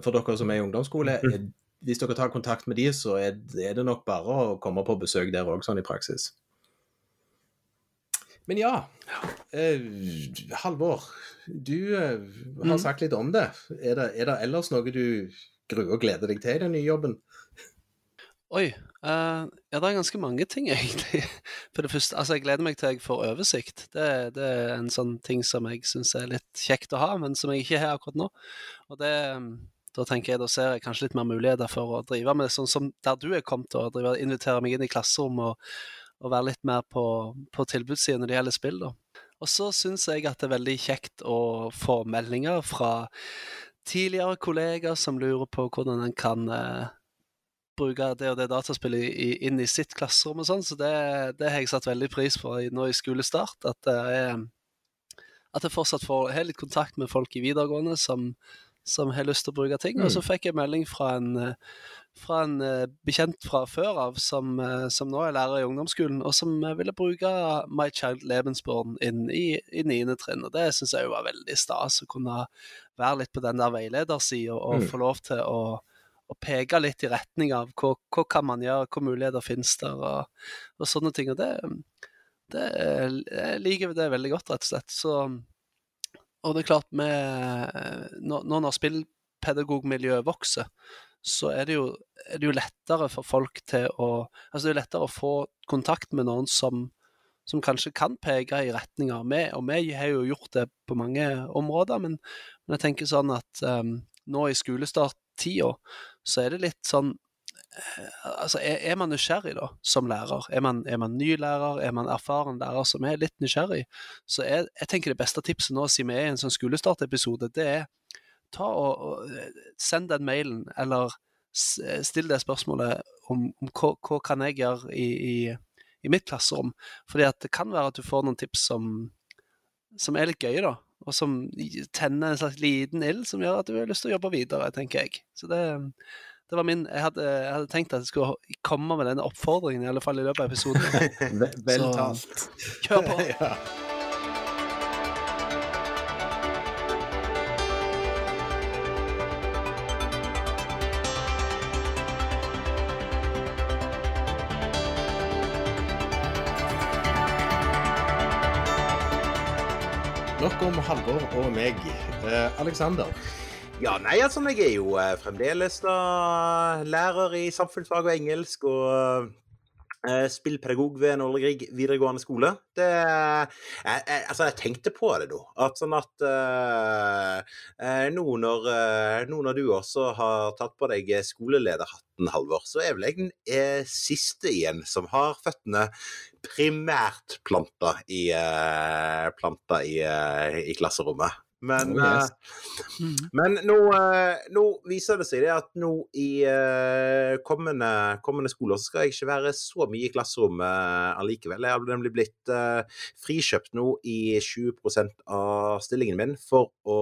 For dere som er i ungdomsskole, mm. hvis dere tar kontakt med de, så er, det nok bare å komme på besøk der òg, sånn i praksis. Men ja, eh, Halvor. Du eh, har mm. sagt litt om det. Er, det. er det ellers noe du gruer og gleder deg til i den nye jobben? Oi. Uh, ja, det er ganske mange ting, egentlig. For det første, altså jeg gleder meg til jeg får oversikt. Det, det er en sånn ting som jeg syns er litt kjekt å ha, men som jeg ikke har akkurat nå. Og det, da tenker jeg, da ser jeg kanskje litt mer muligheter for å drive med det, sånn som der du er kommet, og drive, invitere meg inn i klasserom og, og være litt mer på, på tilbudssiden når det gjelder spill. da. Og så syns jeg at det er veldig kjekt å få meldinger fra tidligere kollegaer som lurer på hvordan en kan uh, bruke det og det dataspillet inn i sitt klasserom og sånn, så det, det, har jeg satt veldig pris på nå i skolestart. At det er at jeg fortsatt får har litt kontakt med folk i videregående som, som har lyst til å bruke ting. Mm. Og så mm. fikk jeg melding fra en, fra en eh, bekjent fra før av, som, eh, som, nå er lærer i ungdomsskolen, og som ville bruke My Child Lebensborn inn i, i 9. trinn. Og det syns jeg var veldig stas, å kunne være litt på den der veiledersida og mm. få lov til å og peke litt i retning av hva, hva kan man gjøre, hva muligheter finnes der, og, og sånne ting. Og det, det jeg liker det veldig godt, rett og slett. Så, og det er klart, med, når, når spillpedagogmiljøet vokser, så er det, jo, er det, jo, lettere for folk til å Altså det er lettere å få kontakt med noen som, som kanskje kan peke i retning av og vi har jo gjort det på mange områder, men, men jeg tenker sånn at um, nå i skolestarttida så er det litt sånn eh, Altså, er, er, man nysgjerrig da, som lærer? Er man, er man, ny lærer? Er man erfaren lærer som er litt nysgjerrig? Så jeg, jeg tenker det beste tipset nå, siden vi er i en sånn skolestartepisode, det er ta og, og eh, send den mailen, eller still det spørsmålet om, om hva, hva, kan jeg gjøre i, i, i, mitt klasserom. Fordi at det kan være at du får noen tips som, som er litt gøye, da og som tenner en slags liten ild som gjør at du har lyst til å jobbe videre, tenker jeg. Så det, det var min jeg hadde, jeg hadde, tenkt at jeg skulle komme med denne oppfordringen, i alle fall i løpet av episoden. Vel talt. Kjør på. ja. Nok om Halvor og meg. Eh, Aleksander? Ja, nei, altså, jeg er jo eh, fremdeles da lærer i samfunnsfag og engelsk, og eh, spillpedagog ved Nåle Grieg videregående skole. Det jeg, jeg, Altså, jeg tenkte på det da. At sånn at eh, eh, nå, når, uh, nå når du også har tatt på deg skolelederhatten, Halvor, så er vel jeg den eh, siste igjen som har føttene primært planta i, eh, planta i, eh, i klasserommet. Men, Oh, yes. uh, Mm. men nå, uh, nå viser det seg det at nå i uh, kommende, kommende skoler så skal jeg ikke være så mye i klasserommet allikevel. Jeg har nemlig blitt frikjøpt nå i 20% av stillingen min for å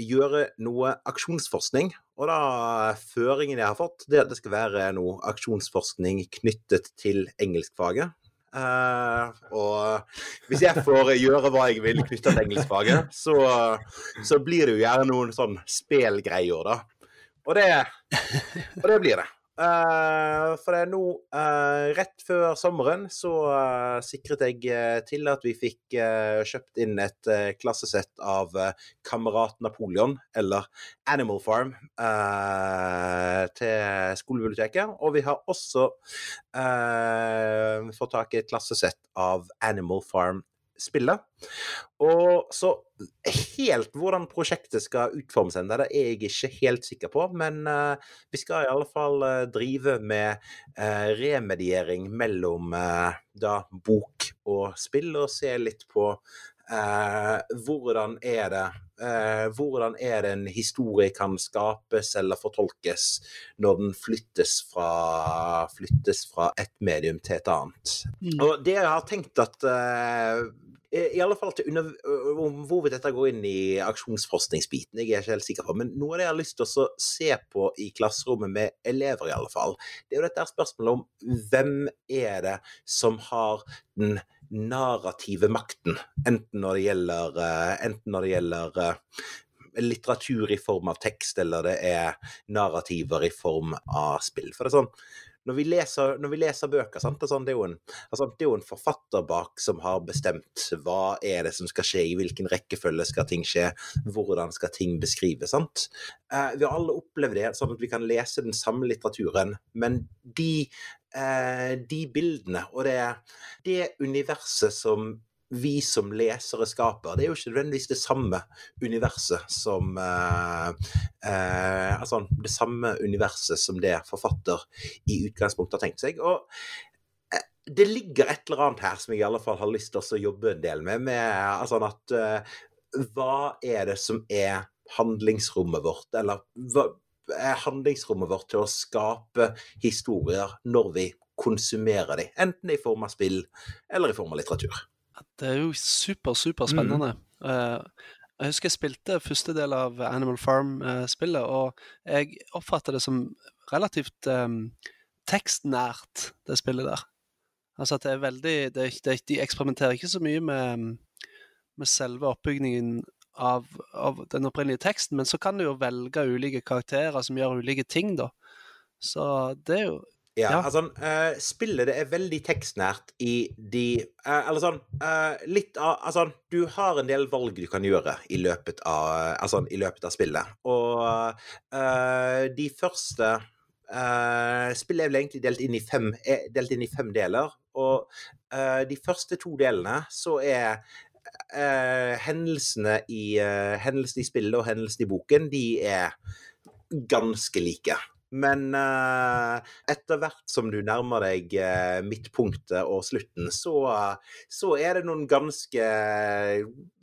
gjøre noe aksjonsforskning. Og da føringen jeg har fått, det er at det skal være noe aksjonsforskning knyttet til engelskfaget. Eh, og hvis jeg får gjøre hva jeg vil knytta til engelskfaget, så, så blir det jo gjerne noen sånn spelgreier, da. Og det, og det blir det. Eh, for det er nå, uh, rett før sommeren, så uh, sikret jeg til at vi fikk kjøpt inn et klassesett av Kamerat Napoleon, eller Animal Farm, til skolebiblioteket. Og vi har også fått tak i et klassesett av Animal Farm-spillet. Og så helt hvordan prosjektet skal utformes ennå, det er jeg ikke helt sikker på. Men uh, vi skal i alle fall uh, drive med uh, remediering mellom da bok og spill, og se litt på eh, hvordan er det eh, Hvordan er det en historie kan skapes eller fortolkes når den flyttes fra, flyttes fra et medium til et annet. Mm. Og det jeg har tenkt at eh, i alle fall til under, om hvorvidt dette går inn i aksjonsforskningsbiten, jeg er ikke helt sikker på. Men noe av det jeg har lyst til å se på i klasserommet med elever, i alle fall, det er jo dette spørsmålet om hvem er det som har den narrative makten, enten når det gjelder, eh, enten når det gjelder eh, litteratur i form av tekst, eller det er narrativer i form av spill. For det er sånn, når vi leser, når vi leser bøker, sant? Det, er sånn, det, er jo en, altså, det er jo en forfatter bak som har bestemt hva er det som skal skje, i hvilken rekkefølge skal ting skje, hvordan skal ting beskrives. sant? Eh, vi har alle opplevd det, sånn at vi kan lese den samme litteraturen, men de, de bildene og det, det universet som vi som lesere skaper, det er jo ikke nødvendigvis det samme universet som eh, eh, Altså det samme universet som det forfatter i utgangspunktet har tenkt seg. Og eh, det ligger et eller annet her som jeg i alle fall har lyst til å jobbe en del med. med altså at eh, Hva er det som er handlingsrommet vårt, eller hva er handlingsrommet vårt til å skape historier når vi konsumerer dem, enten i form av spill eller i form av litteratur. Det er jo super, super spennende. Eh, jeg husker jeg spilte første del av Animal Farm-spillet, og jeg oppfatter det som relativt um, tekstnært, det spillet der. Altså at det er veldig det, det, De eksperimenterer ikke så mye med, med selve oppbygningen av, av den opprinnelige teksten, men så kan du jo velge ulike karakterer som gjør ulike ting, da. Så det er jo Ja, Ja. altså uh, Spillet det er veldig tekstnært i de uh, Eller sånn uh, Litt av Altså, du har en del valg du kan gjøre i løpet av Altså, i løpet av spillet. Og de første Spillet er vel egentlig delt inn i fem, delt inn i fem deler. Og de første to delene så er eh, hendelsene i eh, Hendelsene i spillet og hendelsene i boken, de er ganske like. Men eh, etter hvert som du nærmer deg eh, midtpunktet og slutten, så, så er det noen ganske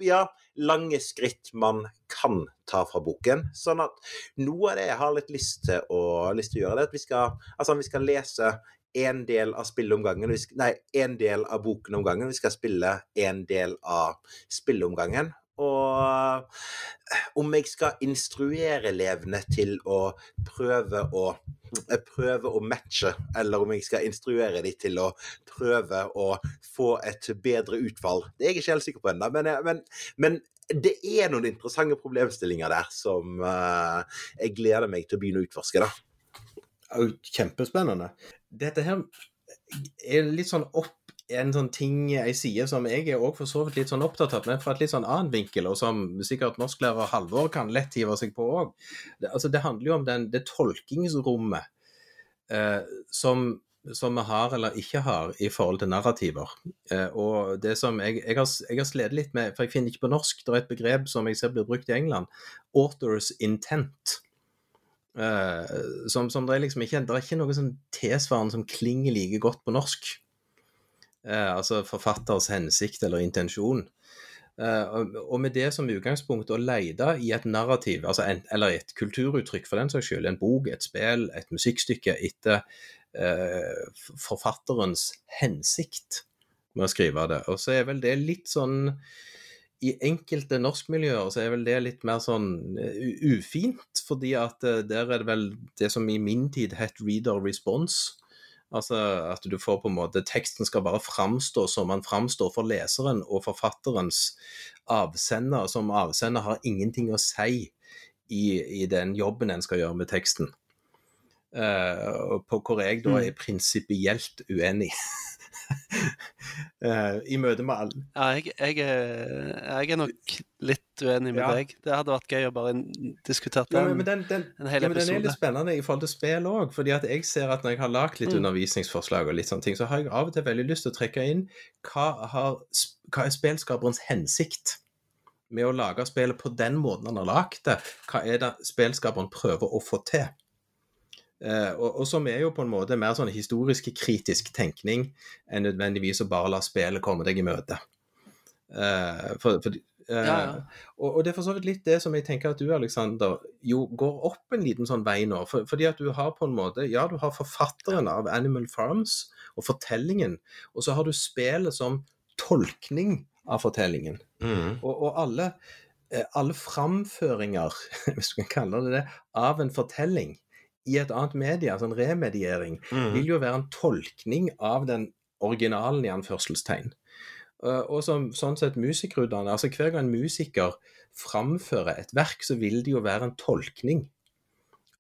ja, lange skritt man kan ta fra boken. Sånn at noe av det jeg har litt lyst til å, lyst til å gjøre, det er at vi skal, altså, vi skal lese en del av spillet om gangen, nei, en del av boken om gangen. Vi skal spille en del av spillet om gangen. Og om jeg skal instruere elevene til å prøve å prøve å matche, eller om jeg skal instruere dem til å prøve å få et bedre utfall. Det er jeg ikke helt sikker på ennå, men, men, men det er noen interessante problemstillinger der som uh, jeg gleder meg til å begynne å utforske. da. Kjempespennende. Dette her er litt sånn opp en sånn ting, ei side som jeg er også for så vidt litt sånn opptatt av, men fra et litt sånn annen vinkel, og som sikkert norsklærer Halvor kan lett hive seg på òg. Det, altså, det handler jo om den, det tolkingsrommet eh, som som vi har eller ikke har i forhold til narrativer. Eh, og det som jeg, jeg, har, jeg har slitt litt med, for jeg finner ikke på norsk, det er et begrep som jeg ser blir brukt i England, authors intent. Eh, som, som det, er liksom ikke, det er ikke noe sånn tilsvarende som klinger like godt på norsk. Eh, altså forfatters hensikt eller intensjon. Uh, og med det som utgangspunkt å lete i et narrativ, altså en, eller et kulturuttrykk for den saks skyld, en bok, et spill, et musikkstykke, etter uh, forfatterens hensikt med å skrive det. Og så er vel det litt sånn I enkelte norskmiljøer så er vel det litt mer sånn uh, ufint, fordi at der er det vel det som i min tid het reader response. Altså at du får på en måte Teksten skal bare framstå som den framstår for leseren og forfatterens avsender. Som avsender har ingenting å si i, i den jobben en skal gjøre med teksten. Uh, på hvor jeg da mm. er prinsipielt uenig. uh, I møte med alle. Ja, jeg, jeg, jeg, er nok litt uenig med ja. deg. Det hadde vært gøy å bare diskutere den, ja, men den, den, en hel ja, men Den er litt spennende i forhold til spill òg. fordi at jeg ser at når jeg har lagd litt mm. undervisningsforslag, og litt sånne ting, så har jeg av og til veldig lyst til å trekke inn hva, har, hva er spillskaperens hensikt med å lage spillet på den måten han har lagd det? Hva er det spillskaperen prøver å få til? Uh, og, og, som er jo på en måte mer sånn historisk kritisk tenkning enn nødvendigvis å bare la spillet komme deg i møte. Uh, for, for, uh, ja, ja. Og, og, det er for så vidt litt det som jeg tenker at du, Alexander, jo går opp en liten sånn vei nå. For, fordi at du har på en måte Ja, du har forfatteren av Animal Farms og fortellingen, og så har du spillet som tolkning av fortellingen. Mm. Og, og alle, alle framføringer, hvis du kan kalle det det, av en fortelling i et annet medie, altså en remediering, mm. vil jo være en tolkning av den originalen, i anførselstegn. Uh, og som, sånn sett musikerutdannede, altså Hver gang en musiker framfører et verk, så vil det jo være en tolkning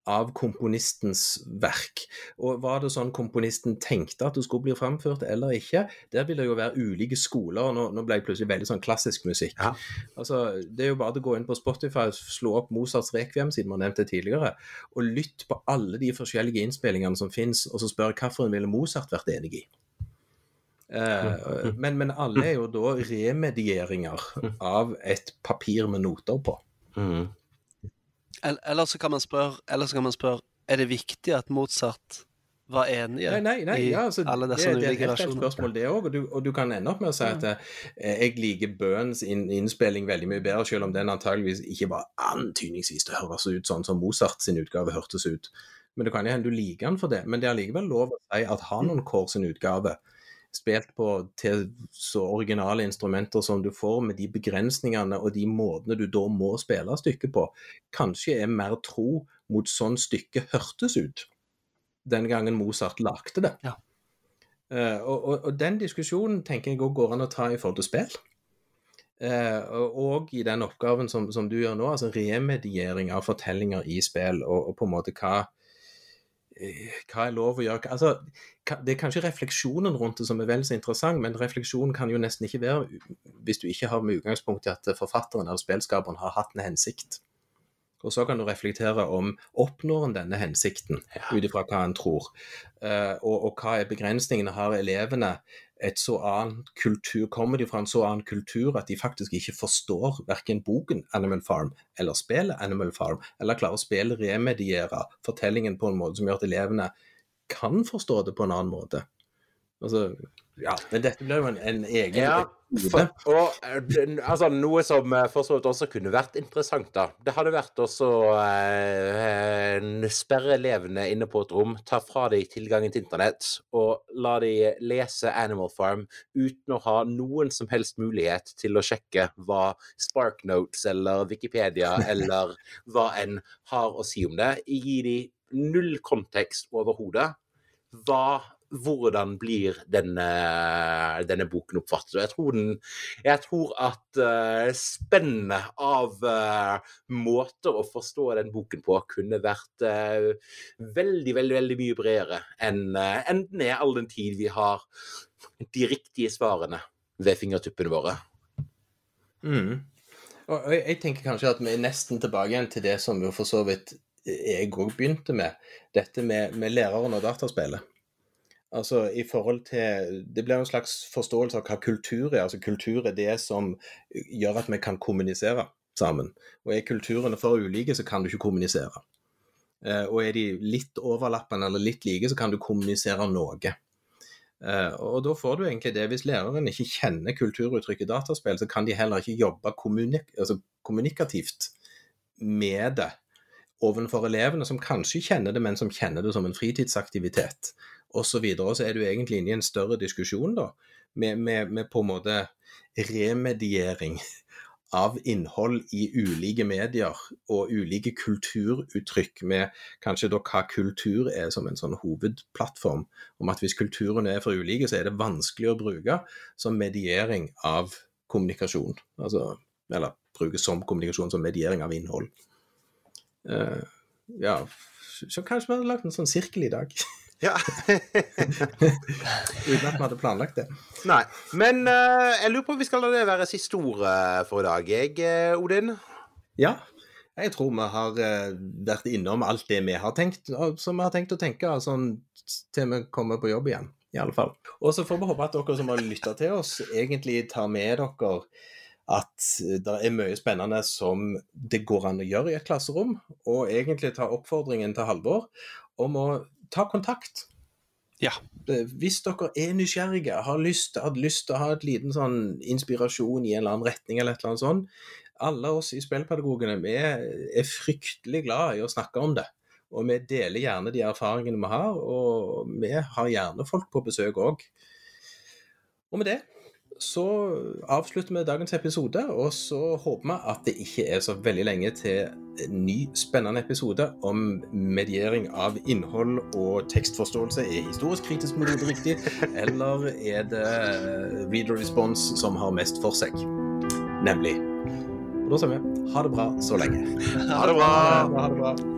av komponistens verk. Og Var det sånn komponisten tenkte at det skulle bli framført eller ikke? Der vil det jo være ulike skoler. og Nå, nå ble jeg plutselig veldig sånn klassisk musikk. Ja. Altså, Det er jo bare å gå inn på Spotify slå opp Mozarts rekviem, siden vi har nevnt det tidligere, og lytt på alle de forskjellige innspillingene som finnes, og så spørre hvilken ville Mozart vært enig i. Uh, men, men, alle er jo da remedieringer av et papir med noter på. Mm. Eller så kan man spørre, eller kan man spørre er det viktig at Mozart var enige nei, nei, nei, ja, altså, alle disse det, ulike versjonene. Det er et helt spørsmål, det òg. Og, og, du kan ende opp med å si at ja. Eh, jeg liker Bøhns innspilling veldig mye bedre, selv om den antageligvis ikke var antydningsvis til å høres ut sånn som Mozart sin utgave hørtes ut. Men det kan jo hende du liker den for det. Men det er allikevel lov å si at Hanon Kår sin utgave spilt på til så originale instrumenter som du får, med de begrensningene og de måtene du da må spille stykket på, kanskje er mer tro mot sånn stykket hørtes ut den gangen Mozart lagde det. Ja. Uh, og, og, og, den diskusjonen tenker jeg òg går an å ta i forhold til spill. Uh, og i den oppgaven som, som, du gjør nå, altså remediering av fortellinger i spill, og, og på en måte hva hva er lov å gjøre? Altså, det er kanskje refleksjonen rundt det som er vel så interessant, men refleksjonen kan jo nesten ikke være hvis du ikke har med utgangspunkt i at forfatteren eller spillskaperen har hatt en hensikt. Og så kan du reflektere om oppnår en denne hensikten, ut ifra hva en tror. Uh, og, og, hva er begrensningene? Har elevene et så annen kultur, kommer de fra en så annen kultur at de faktisk ikke forstår verken boken Animal Farm eller spillet Animal Farm, eller klarer å spille remediere fortellingen på en måte som gjør at elevene kan forstå det på en annen måte. Altså, ja, men dette blir jo en, en egen ja, for, og, eh, altså, Noe som eh, for så vidt også kunne vært interessant, da. Det hadde vært også eh, sperre elevene inne på et rom, ta fra dem tilgangen til internett og la dem lese Animal Farm uten å ha noen som helst mulighet til å sjekke hva Sparknotes eller Wikipedia eller hva enn har å si om det. Gi dem null kontekst overhodet. Hva hvordan blir denne, denne boken oppfattet. Jeg tror, den, jeg tror at uh, spennet av uh, måter å forstå den boken på kunne vært uh, veldig, veldig veldig mye bredere enn uh, enten er all den tid vi har de riktige svarene ved fingertuppene våre. Mm. Og jeg, jeg tenker kanskje at vi er nesten tilbake igjen til det som vi for så vidt jeg òg begynte med, dette med, med læreren og dataspillet. Altså i forhold til Det blir en slags forståelse av hva kultur er. Altså kultur er det som gjør at vi kan kommunisere sammen. Og er kulturene for ulike, så kan du ikke kommunisere. Eh, og er de litt overlappende eller litt like, så kan du kommunisere noe. Uh, og da får du egentlig det. Hvis læreren ikke kjenner kulturuttrykk i dataspill, så kan de heller ikke jobbe kommunik altså kommunikativt med det overfor elevene, som kanskje kjenner det, men som kjenner det som en fritidsaktivitet osv. Og så er du egentlig inne i en større diskusjon da, med, med, med på en måte remediering av innhold i ulike medier og ulike kulturuttrykk, med kanskje da hva kultur er som en sånn hovedplattform. Om at hvis kulturen er for ulike, så er det vanskelig å bruke som mediering av kommunikasjon. Altså, eller bruke som kommunikasjon som mediering av innhold. Uh, ja, så kanskje vi hadde lagt en sånn sirkel i dag. Ja. Uten at vi hadde planlagt det. Nei. Men uh, jeg lurer på om vi skal la det være siste ord for i dag, jeg, uh, Odin? Ja. Jeg tror vi har vært innom alt det vi har tenkt, som vi har tenkt å tenke sånn, til vi kommer på jobb igjen. I alle fall. Og så får vi håpe at dere som har lytta til oss, egentlig tar med dere at det er mye spennende som det går an å gjøre i et klasserom. Og egentlig ta oppfordringen til Halvor om å ta kontakt. Ja. Hvis dere er nysgjerrige, har lyst, hadde lyst til å ha et liten sånn inspirasjon i en eller annen retning, eller et eller annet sånt, alle oss i Spillpedagogene vi er fryktelig glad i å snakke om det. Og vi deler gjerne de erfaringene vi har, og vi har gjerne folk på besøk òg. Og med det så avslutter vi dagens episode, og så håper vi at det ikke er så veldig lenge til en ny spennende episode om mediering av innhold og tekstforståelse. Er historisk kritisk metode riktig, eller er det reader response som har mest for seg? Nemlig. Og da sier vi ha det bra så lenge. Ha det bra. Ha det bra.